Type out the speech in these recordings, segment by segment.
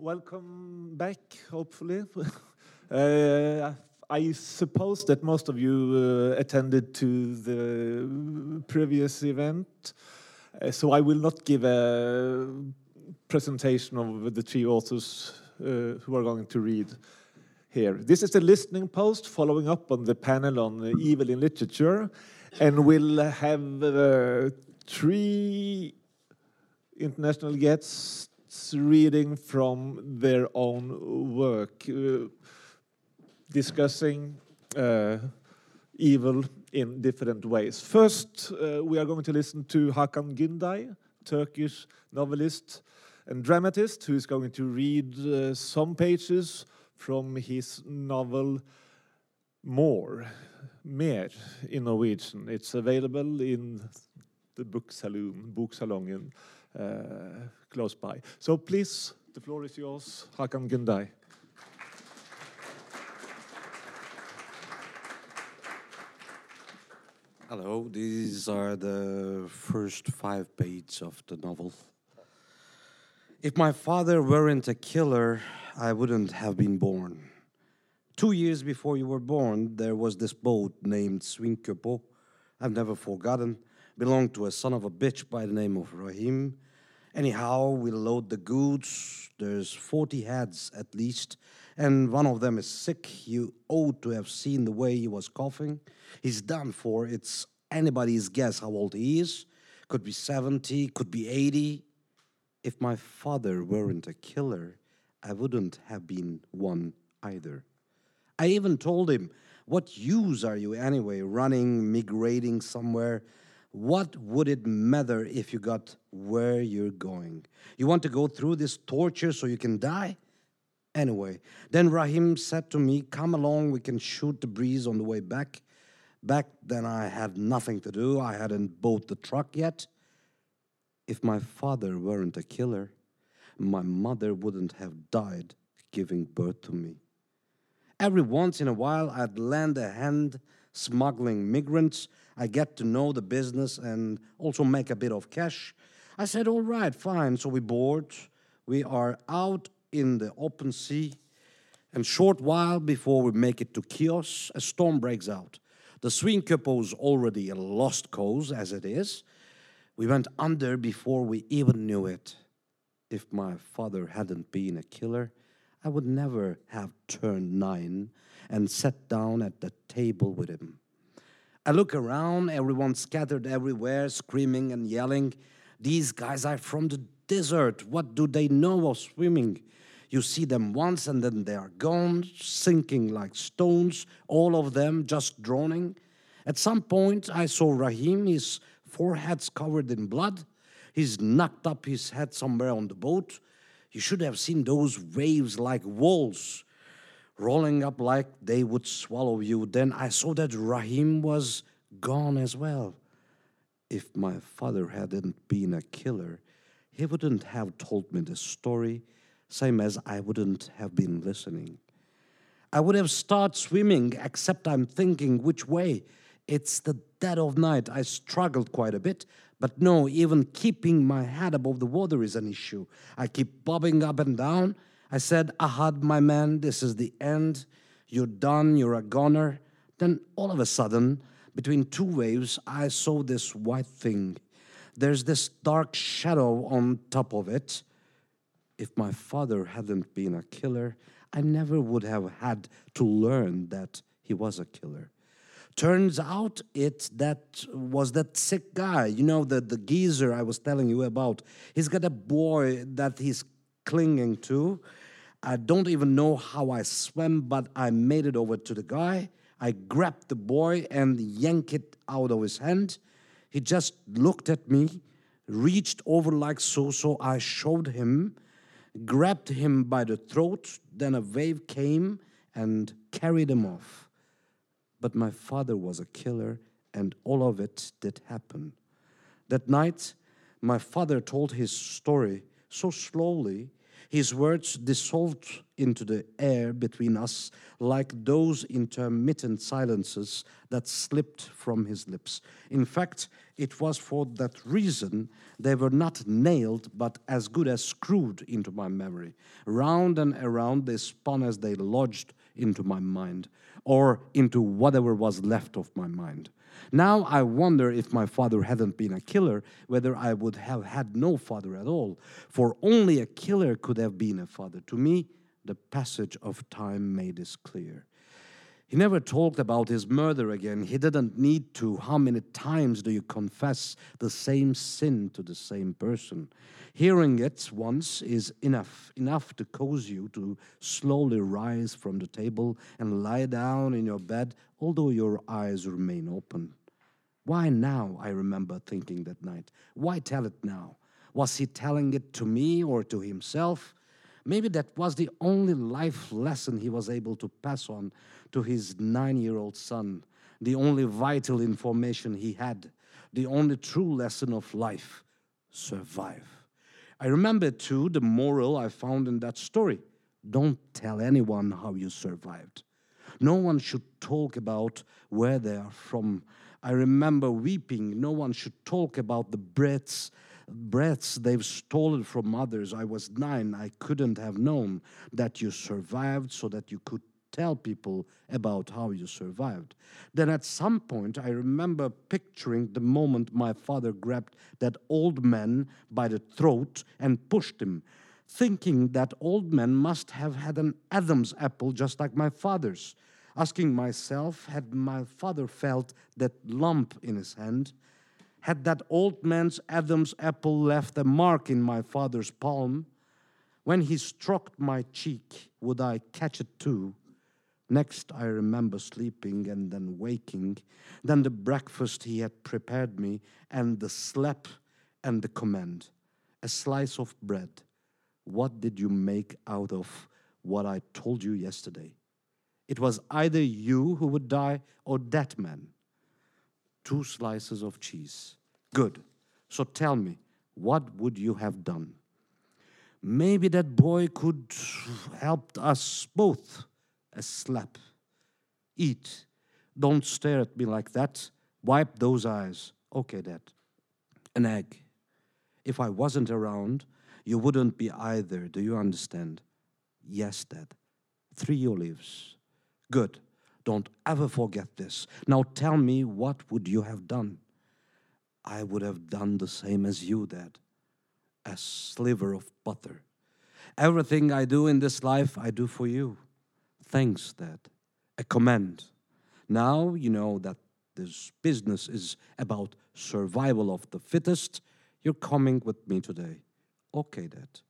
welcome back, hopefully. uh, I suppose that most of you uh, attended to the previous event, uh, so I will not give a presentation of the three authors uh, who are going to read here. This is a listening post following up on the panel on evil in literature, and we'll have uh, three international guests reading from their own work, uh, discussing uh, evil in different ways. First, uh, we are going to listen to Hakan Günday, Turkish novelist and dramatist, who is going to read uh, some pages from his novel More, Mer in Norwegian. It's available in the book saloon, uh, Uh, close by. So please, the floor is yours, Hakan Günday. Hello, these are the first five pages of the novel. If my father weren't a killer, I wouldn't have been born. Two years before you were born, there was this boat named Svinköpo. I've never forgotten. Belonged to a son of a bitch by the name of Rahim. Anyhow, we load the goods. There's 40 heads at least, and one of them is sick. You ought to have seen the way he was coughing. He's done for. It's anybody's guess how old he is. Could be 70, could be 80. If my father weren't a killer, I wouldn't have been one either. I even told him, What use are you anyway, running, migrating somewhere? What would it matter if you got where you're going? You want to go through this torture so you can die? Anyway, then Rahim said to me, Come along, we can shoot the breeze on the way back. Back then, I had nothing to do. I hadn't bought the truck yet. If my father weren't a killer, my mother wouldn't have died giving birth to me. Every once in a while, I'd lend a hand smuggling migrants. I get to know the business and also make a bit of cash. I said, All right, fine. So we board. We are out in the open sea. And short while before we make it to Chios, a storm breaks out. The Svinköpo's already a lost cause as it is. We went under before we even knew it. If my father hadn't been a killer, I would never have turned nine and sat down at the table with him. I look around, everyone scattered everywhere, screaming and yelling. These guys are from the desert. What do they know of swimming? You see them once and then they are gone, sinking like stones, all of them just droning. At some point, I saw Rahim, his forehead's covered in blood. He's knocked up his head somewhere on the boat. You should have seen those waves like walls rolling up like they would swallow you. Then I saw that Rahim was gone as well. If my father hadn't been a killer, he wouldn't have told me the story same as I wouldn't have been listening. I would have started swimming, except I'm thinking which way. It's the dead of night. I struggled quite a bit, but no, even keeping my head above the water is an issue. I keep bobbing up and down. I said, Ahad, my man, this is the end. You're done, you're a goner. Then all of a sudden, between two waves, I saw this white thing. There's this dark shadow on top of it if my father hadn't been a killer, I never would have had to learn that he was a killer. Turns out it that was that sick guy, you know, the, the geezer I was telling you about. He's got a boy that he's clinging to. I don't even know how I swam, but I made it over to the guy. I grabbed the boy and yanked it out of his hand. He just looked at me, reached over like so, so I showed him grabbed him by the throat. Then a wave came and carried him off. But my father was a killer, and all of it did happen. That night, my father told his story so slowly. His words dissolved into the air between us like those intermittent silences that slipped from his lips. In fact, it was for that reason they were not nailed, but as good as screwed into my memory. Round and around they spun as they lodged into my mind, or into whatever was left of my mind. Now I wonder if my father hadn't been a killer, whether I would have had no father at all. For only a killer could have been a father. To me, the passage of time made this clear. He never talked about his murder again. He didn't need to. How many times do you confess the same sin to the same person? Hearing it once is enough, enough to cause you to slowly rise from the table and lie down in your bed, although your eyes remain open. Why now? I remember thinking that night. Why tell it now? Was he telling it to me or to himself? Maybe that was the only life lesson he was able to pass on to his nine year old son, the only vital information he had, the only true lesson of life survive. I remember too the moral I found in that story don't tell anyone how you survived. No one should talk about where they are from. I remember weeping. No one should talk about the breaths breaths they've stolen from others. I was nine. I couldn't have known that you survived so that you could tell people about how you survived. Then at some point, I remember picturing the moment my father grabbed that old man by the throat and pushed him, thinking that old man must have had an Adam's apple just like my father's. Asking myself, had my father felt that lump in his hand? Had that old man's Adam's apple left a mark in my father's palm? When he struck my cheek, would I catch it too? Next, I remember sleeping and then waking, then the breakfast he had prepared me, and the slap and the command a slice of bread. What did you make out of what I told you yesterday? It was either you who would die or that man two slices of cheese. Good. So tell me, what would you have done? Maybe that boy could help us both. A slap. Eat. Don't stare at me like that. Wipe those eyes. Okay, Dad. An egg. If I wasn't around, you wouldn't be either. Do you understand? Yes, Dad. Three olives. Good. Don't ever forget this. Now tell me, what would you have done? I would have done the same as you, Dad. A sliver of butter. Everything I do in this life, I do for you. Thanks, Dad. A command. Now you know that this business is about survival of the fittest. You're coming with me today. Okay, Dad.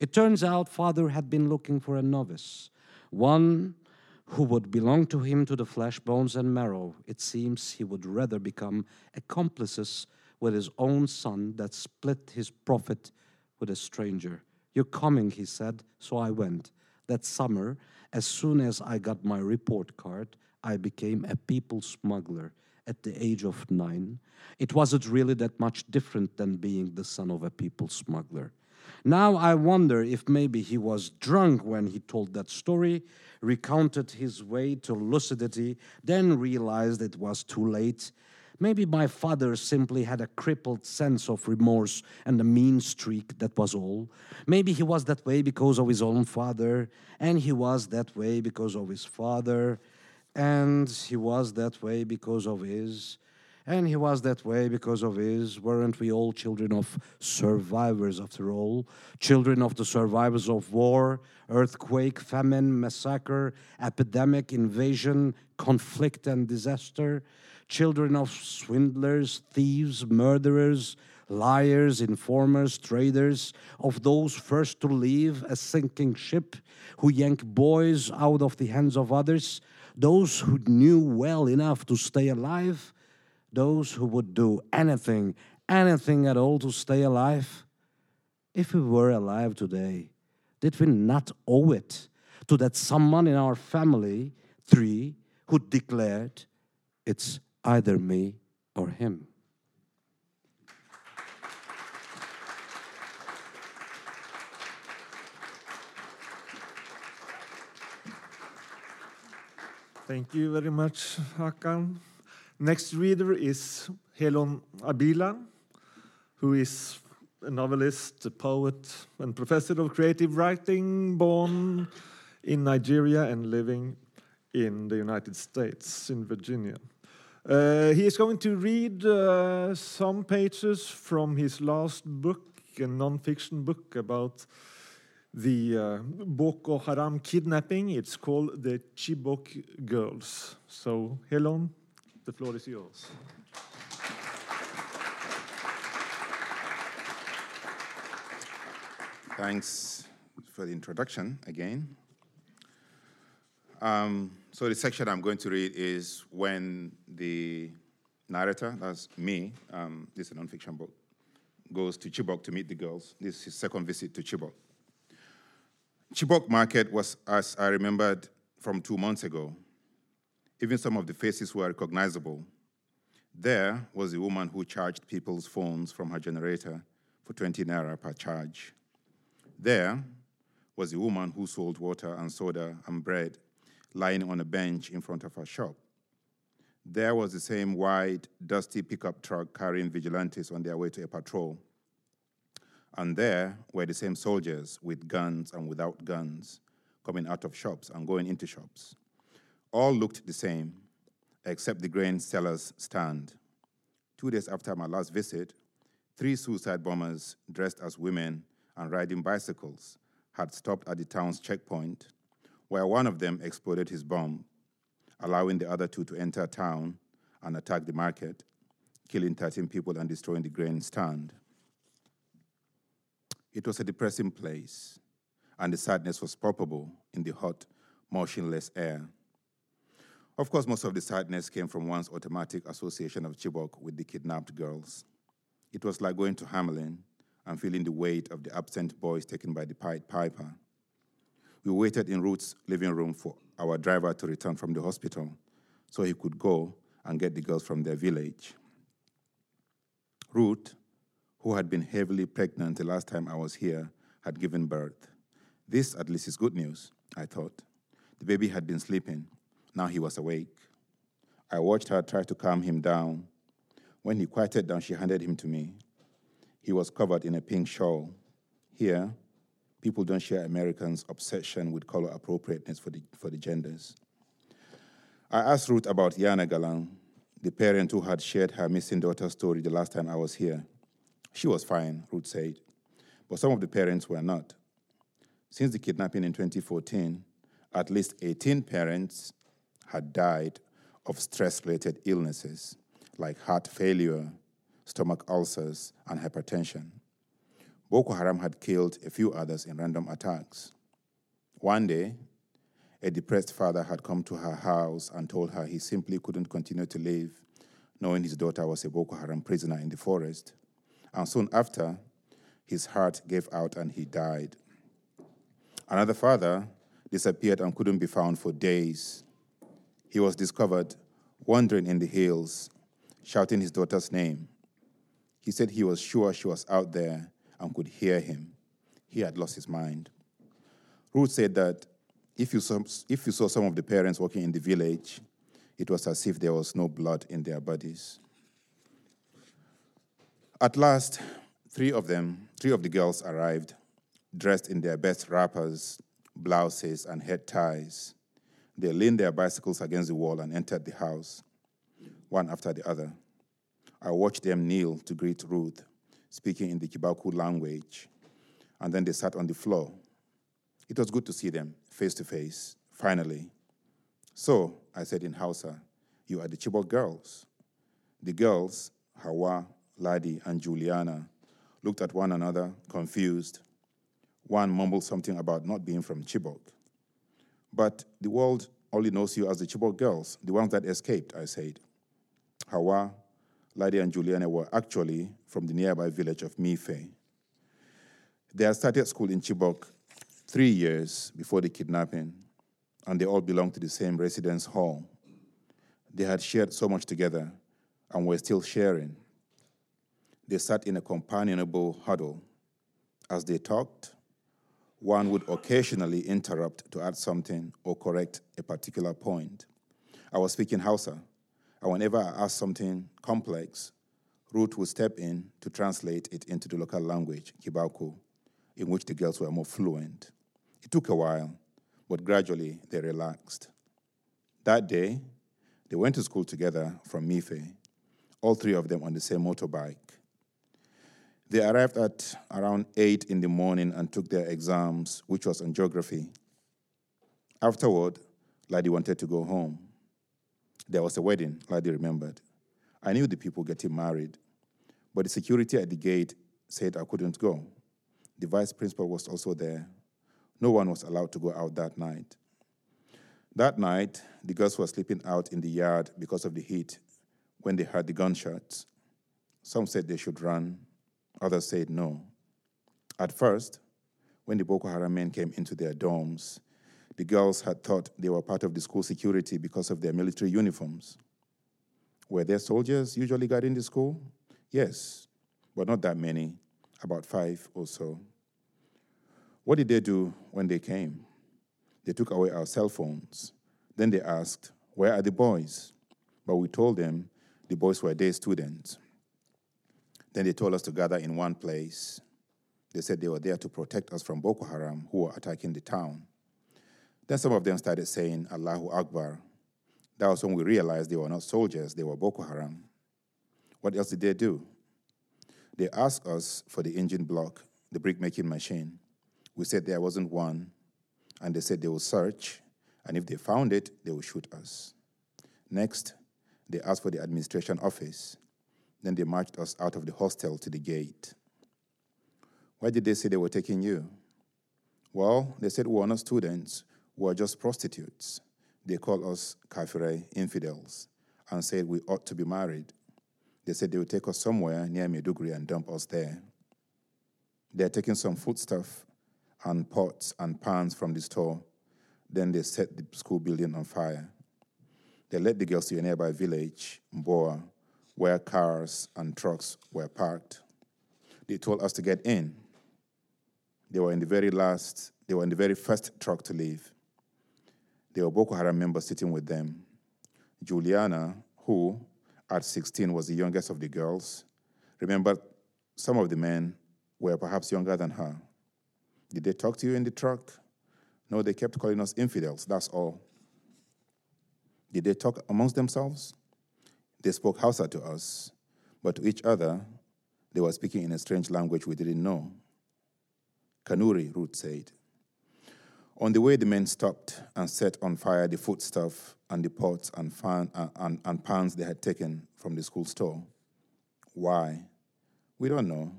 It turns out Father had been looking for a novice, one who would belong to him to the flesh, bones, and marrow. It seems he would rather become accomplices with his own son that split his profit with a stranger. You're coming, he said, so I went. That summer, as soon as I got my report card, I became a people smuggler at the age of nine. It wasn't really that much different than being the son of a people smuggler. Now I wonder if maybe he was drunk when he told that story, recounted his way to lucidity, then realized it was too late. Maybe my father simply had a crippled sense of remorse and a mean streak, that was all. Maybe he was that way because of his own father, and he was that way because of his father, and he was that way because of his. And he was that way because of his. Weren't we all children of survivors, after all? Children of the survivors of war, earthquake, famine, massacre, epidemic, invasion, conflict, and disaster. Children of swindlers, thieves, murderers, liars, informers, traders, of those first to leave a sinking ship, who yank boys out of the hands of others, those who knew well enough to stay alive those who would do anything, anything at all to stay alive? If we were alive today, did we not owe it to that someone in our family, three, who declared, it's either me or him? Thank you very much, Hakan. Next reader is Helon Habila, who is a novelist, a poet, and professor of creative writing, born in Nigeria and living in the United States, in Virginia. Uh, he is going to read uh, some pages from his last book, a non-fiction book about the uh, Boko Haram kidnapping. It's called The Chibok Girls. So, Helon, the floor is yours. Thanks for the introduction again. Um, so the section I'm going to read is when the narrator, that's me, um, this is a nonfiction book, goes to Chibok to meet the girls. This is his second visit to Chibok. Chibok Market was, as I remembered from two months ago, even some of the faces were recognizable. There was a woman who charged people's phones from her generator for 20 naira per charge. There was a woman who sold water and soda and bread lying on a bench in front of her shop. There was the same wide, dusty pickup truck carrying vigilantes on their way to a patrol. And there were the same soldiers with guns and without guns coming out of shops and going into shops. All looked the same, except the grain seller's stand. Two days after my last visit, three suicide bombers dressed as women and riding bicycles had stopped at the town's checkpoint, where one of them exploded his bomb, allowing the other two to enter town and attack the market, killing 13 people and destroying the grain stand. It was a depressing place, and the sadness was palpable in the hot, motionless air. Of course, most of the sadness came from one's automatic association of Chibok with the kidnapped girls. It was like going to Hamelin and feeling the weight of the absent boys taken by the Pied Piper. We waited in Ruth's living room for our driver to return from the hospital so he could go and get the girls from their village. Ruth, who had been heavily pregnant the last time I was here, had given birth. This, at least, is good news, I thought. The baby had been sleeping. Now he was awake. I watched her try to calm him down. When he quieted down, she handed him to me. He was covered in a pink shawl. Here, people don't share Americans' obsession with color appropriateness for the, for the genders. I asked Ruth about Yana Galang, the parent who had shared her missing daughter story the last time I was here. She was fine, Ruth said, but some of the parents were not. Since the kidnapping in 2014, at least 18 parents had died of stress related illnesses like heart failure, stomach ulcers, and hypertension. Boko Haram had killed a few others in random attacks. One day, a depressed father had come to her house and told her he simply couldn't continue to live, knowing his daughter was a Boko Haram prisoner in the forest and soon after, his heart gave out and he died. Another father disappeared and couldn't be found for days. He was discovered wandering in the hills, shouting his daughter's name. He said he was sure she was out there and could hear him. He had lost his mind. Ruth said that if you, saw, if you saw some of the parents walking in the village, it was as if there was no blood in their bodies. At last, three of them, three of the girls arrived, dressed in their best wrappers, blouses, and head ties. They leaned their bicycles against the wall and entered the house, one after the other. I watched them kneel to greet Ruth, speaking in the Kibaku language, and then they sat on the floor. It was good to see them face to face, finally. So, I said in Hausa, you are the Chibok girls. The girls, Hawa, Ladi, and Juliana looked at one another, confused. One mumbled something about not being from Chibok. But the world only knows you as the Chibok girls, the ones that escaped, I said. Hawa, Ladi, and Juliana were actually from the nearby village of Mife. They had started school in Chibok three years before the kidnapping, and they all belonged to the same residence hall. They had shared so much together and were still sharing. They sat in a companionable huddle. As they talked, one would occasionally interrupt to add something or correct a particular point. I was speaking Hausa, and whenever I asked something complex, Ruth would step in to translate it into the local language, Kibaku, in which the girls were more fluent. It took a while, but gradually they relaxed. That day, they went to school together from Mife, all three of them on the same motorbike. They arrived at around 8 in the morning and took their exams, which was on geography. Afterward, Ladi wanted to go home. There was a wedding, Ladi remembered. I knew the people getting married, but the security at the gate said I couldn't go. The vice principal was also there. No one was allowed to go out that night. That night, the girls were sleeping out in the yard because of the heat when they heard the gunshots. Some said they should run, others said no. At first, when the Boko Haram men came into their dorms, the girls had thought they were part of the school security because of their military uniforms. Were there soldiers usually guarding the school? Yes, but not that many, about five or so. What did they do when they came? They took away our cell phones. Then they asked, Where are the boys? But we told them the boys were day students. Then they told us to gather in one place. They said they were there to protect us from Boko Haram, who were attacking the town. Then some of them started saying, Allahu Akbar. That was when we realized they were not soldiers, they were Boko Haram. What else did they do? They asked us for the engine block, the brick making machine. We said there wasn't one, and they said they will search, and if they found it, they will shoot us. Next, they asked for the administration office. Then they marched us out of the hostel to the gate. Why did they say they were taking you? Well, they said we were not students, we were just prostitutes. They called us kafire, infidels, and said we ought to be married. They said they would take us somewhere near Maiduguri and dump us there. They're taking some foodstuff and pots and pans from the store. Then they set the school building on fire. They led the girls to a nearby village, Mboa, where cars and trucks were parked. They told us to get in. They were in the very last, they were in the very first truck to leave. There were Boko Haram members sitting with them. Juliana, who at 16 was the youngest of the girls, remembered some of the men were perhaps younger than her. Did they talk to you in the truck? No, they kept calling us infidels, that's all. Did they talk amongst themselves? They spoke Hausa to us, but to each other, they were speaking in a strange language we didn't know. Kanuri, Ruth said. On the way, the men stopped and set on fire the foodstuff and the pots and, fan, uh, and, and pans they had taken from the school store. Why? We don't know.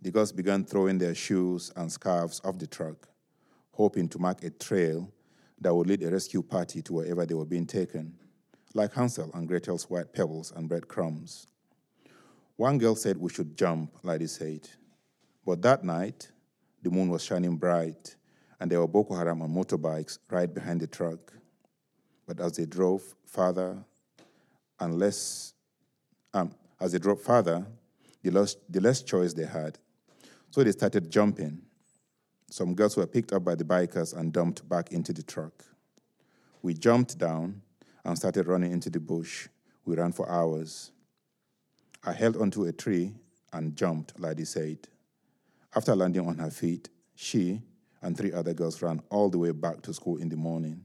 The girls began throwing their shoes and scarves off the truck, hoping to mark a trail that would lead a rescue party to wherever they were being taken, like Hansel and Gretel's white pebbles and breadcrumbs. One girl said we should jump, Ladi said. But that night, the moon was shining bright, and there were Boko Haram on motorbikes right behind the truck. But as they drove farther and less, um, as they drove farther, the less, the less choice they had. So they started jumping. Some girls were picked up by the bikers and dumped back into the truck. We jumped down and started running into the bush. We ran for hours. I held onto a tree and jumped, Ladi said. After landing on her feet, she and three other girls ran all the way back to school in the morning.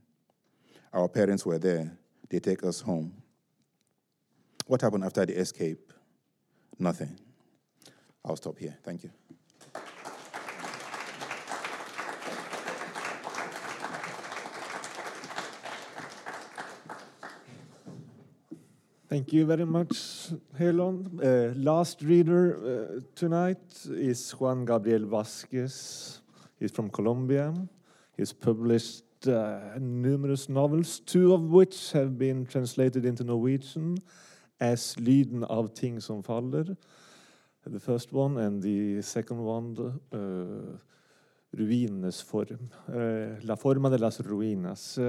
Our parents were there. They take us home. What happened after the escape? Nothing. I'll stop here. Thank you. Thank you very much, Helon. Uh, last reader uh, tonight is Juan Gabriel Vasquez. He's from Colombia. He's published uh, numerous novels, two of which have been translated into Norwegian as Lyden av ting som faller, the first one, and the second one, uh, Ruines form, uh, La forma de las ruinas.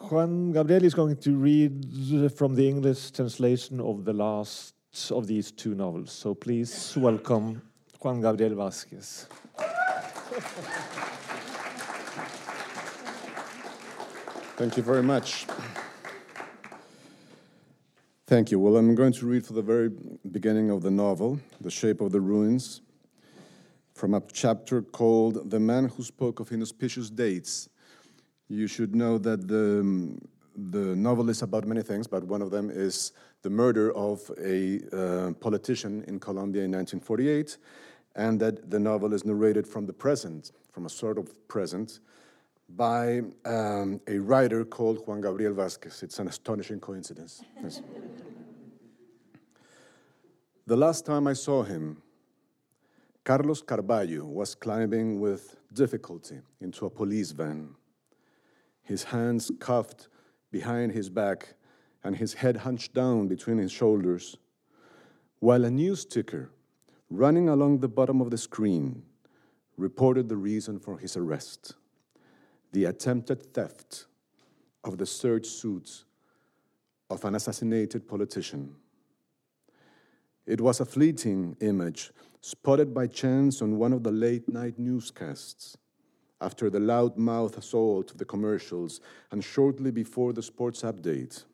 Juan Gabriel is going to read from the English translation of the last of these two novels. So please welcome Juan Gabriel Vasquez. Thank you very much. Thank you. Well, I'm going to read for the very beginning of the novel, The Shape of the Ruins, from a chapter called The Man Who Spoke of Inauspicious Dates. You should know that the, the novel is about many things, but one of them is the murder of a uh, politician in Colombia in 1948, and that the novel is narrated from the present, from a sort of present, by um, a writer called Juan Gabriel Vásquez. It's an astonishing coincidence. Yes. the last time I saw him, Carlos Carballo was climbing with difficulty into a police van, his hands cuffed behind his back and his head hunched down between his shoulders, while a news ticker running along the bottom of the screen reported the reason for his arrest the attempted theft of the serge suits of an assassinated politician. It was a fleeting image spotted by chance on one of the late night newscasts after the loud-mouthed assault of the commercials and shortly before the sports update.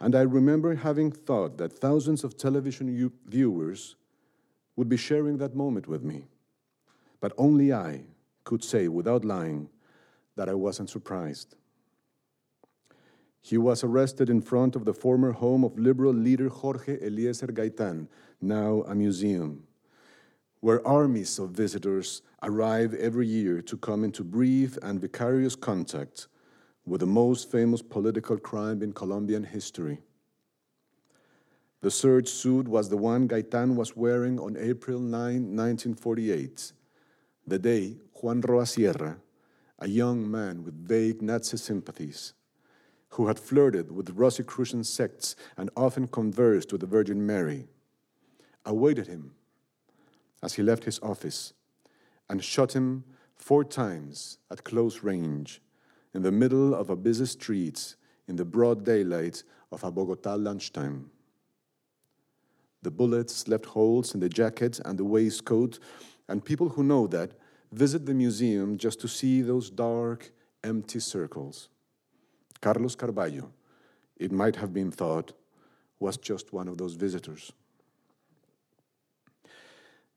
And I remember having thought that thousands of television viewers would be sharing that moment with me. But only I could say without lying that I wasn't surprised. He was arrested in front of the former home of liberal leader Jorge Eliécer Gaitan, now a museum, where armies of visitors arrive every year to come into brief and vicarious contact with the most famous political crime in Colombian history. The serge suit was the one Gaitan was wearing on April 9, 1948, the day Juan Roa Sierra, a young man with vague Nazi sympathies, who had flirted with Rosicrucian sects and often conversed with the Virgin Mary, awaited him as he left his office and shot him four times at close range in the middle of a busy street in the broad daylight of a Bogota lunchtime. The bullets left holes in the jacket and the waistcoat, and people who know that visit the museum just to see those dark, empty circles. Carlos Carballo, it might have been thought, was just one of those visitors.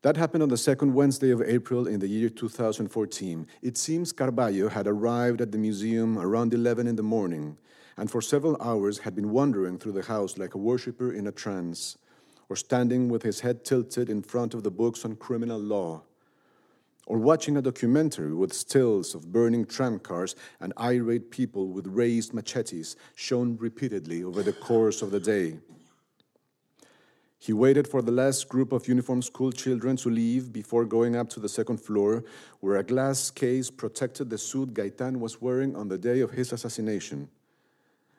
That happened on the second Wednesday of April in the year 2014. It seems Carballo had arrived at the museum around 11 in the morning and for several hours had been wandering through the house like a worshiper in a trance, or standing with his head tilted in front of the books on criminal law or watching a documentary with stills of burning tram cars and irate people with raised machetes shown repeatedly over the course of the day. He waited for the last group of uniformed school children to leave before going up to the second floor, where a glass case protected the suit Gaitan was wearing on the day of his assassination.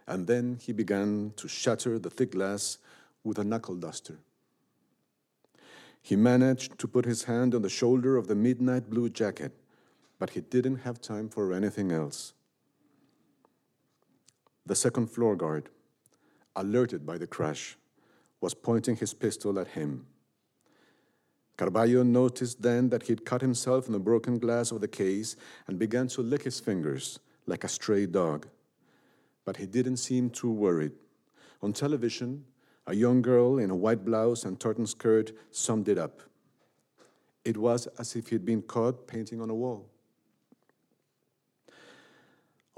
And then he began to shatter the thick glass with a knuckle duster. He managed to put his hand on the shoulder of the midnight blue jacket, but he didn't have time for anything else. The second floor guard, alerted by the crash, was pointing his pistol at him. Carballo noticed then that he'd cut himself in the broken glass of the case and began to lick his fingers like a stray dog. But he didn't seem too worried. On television, a young girl in a white blouse and tartan skirt summed it up. It was as if he'd been caught painting on a wall.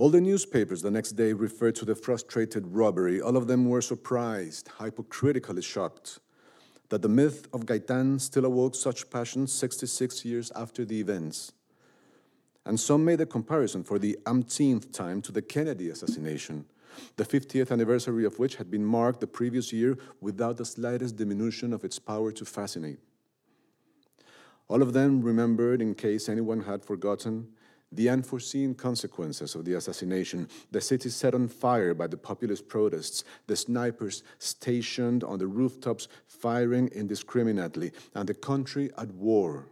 All the newspapers the next day referred to the frustrated robbery. All of them were surprised, hypocritically shocked, that the myth of Gaitan still awoke such passion 66 years after the events. And some made a comparison for the umpteenth time to the Kennedy assassination, the 50th anniversary of which had been marked the previous year without the slightest diminution of its power to fascinate. All of them remembered, in case anyone had forgotten, the unforeseen consequences of the assassination, the city set on fire by the populist protests, the snipers stationed on the rooftops firing indiscriminately, and the country at war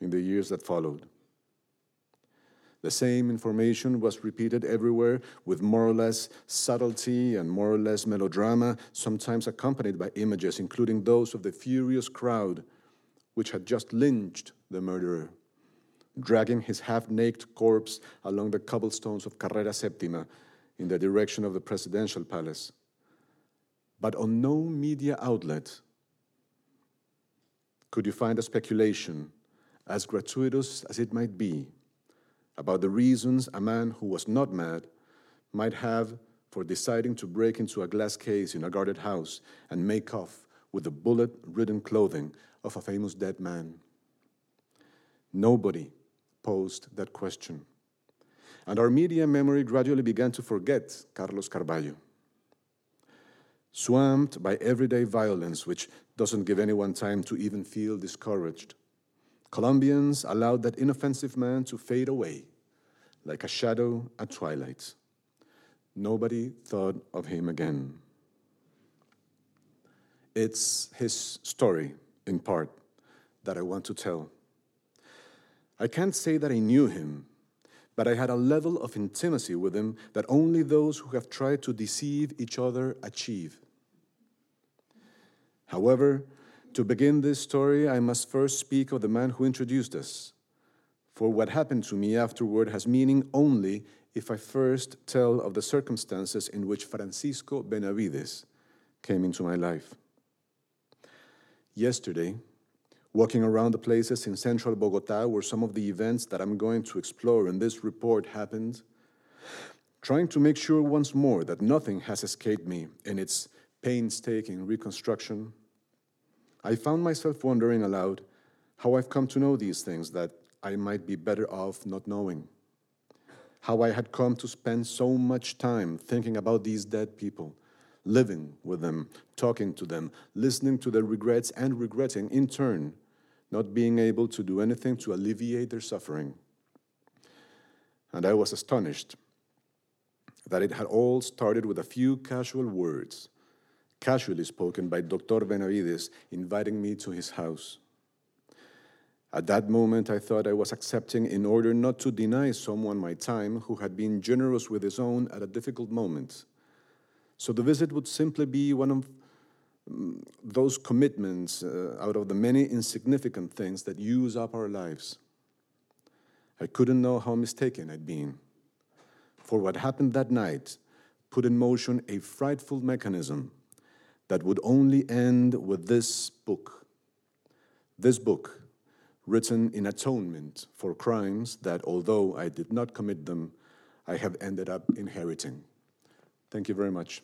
in the years that followed. The same information was repeated everywhere with more or less subtlety and more or less melodrama, sometimes accompanied by images, including those of the furious crowd which had just lynched the murderer. Dragging his half naked corpse along the cobblestones of Carrera Septima in the direction of the presidential palace. But on no media outlet could you find a speculation, as gratuitous as it might be, about the reasons a man who was not mad might have for deciding to break into a glass case in a guarded house and make off with the bullet ridden clothing of a famous dead man. Nobody posed that question. And our media memory gradually began to forget Carlos Carballo. Swamped by everyday violence, which doesn't give anyone time to even feel discouraged, Colombians allowed that inoffensive man to fade away like a shadow at twilight. Nobody thought of him again. It's his story, in part, that I want to tell. I can't say that I knew him, but I had a level of intimacy with him that only those who have tried to deceive each other achieve. However, to begin this story, I must first speak of the man who introduced us, for what happened to me afterward has meaning only if I first tell of the circumstances in which Francisco Benavides came into my life. Yesterday, walking around the places in central Bogota where some of the events that I'm going to explore in this report happened, trying to make sure once more that nothing has escaped me in its painstaking reconstruction, I found myself wondering aloud how I've come to know these things that I might be better off not knowing. How I had come to spend so much time thinking about these dead people, living with them, talking to them, listening to their regrets, and regretting in turn not being able to do anything to alleviate their suffering. And I was astonished that it had all started with a few casual words, casually spoken by Dr. Benavides, inviting me to his house. At that moment, I thought I was accepting in order not to deny someone my time who had been generous with his own at a difficult moment. So the visit would simply be one of those commitments uh, out of the many insignificant things that use up our lives. I couldn't know how mistaken I'd been. For what happened that night put in motion a frightful mechanism that would only end with this book. This book written in atonement for crimes that, although I did not commit them, I have ended up inheriting. Thank you very much.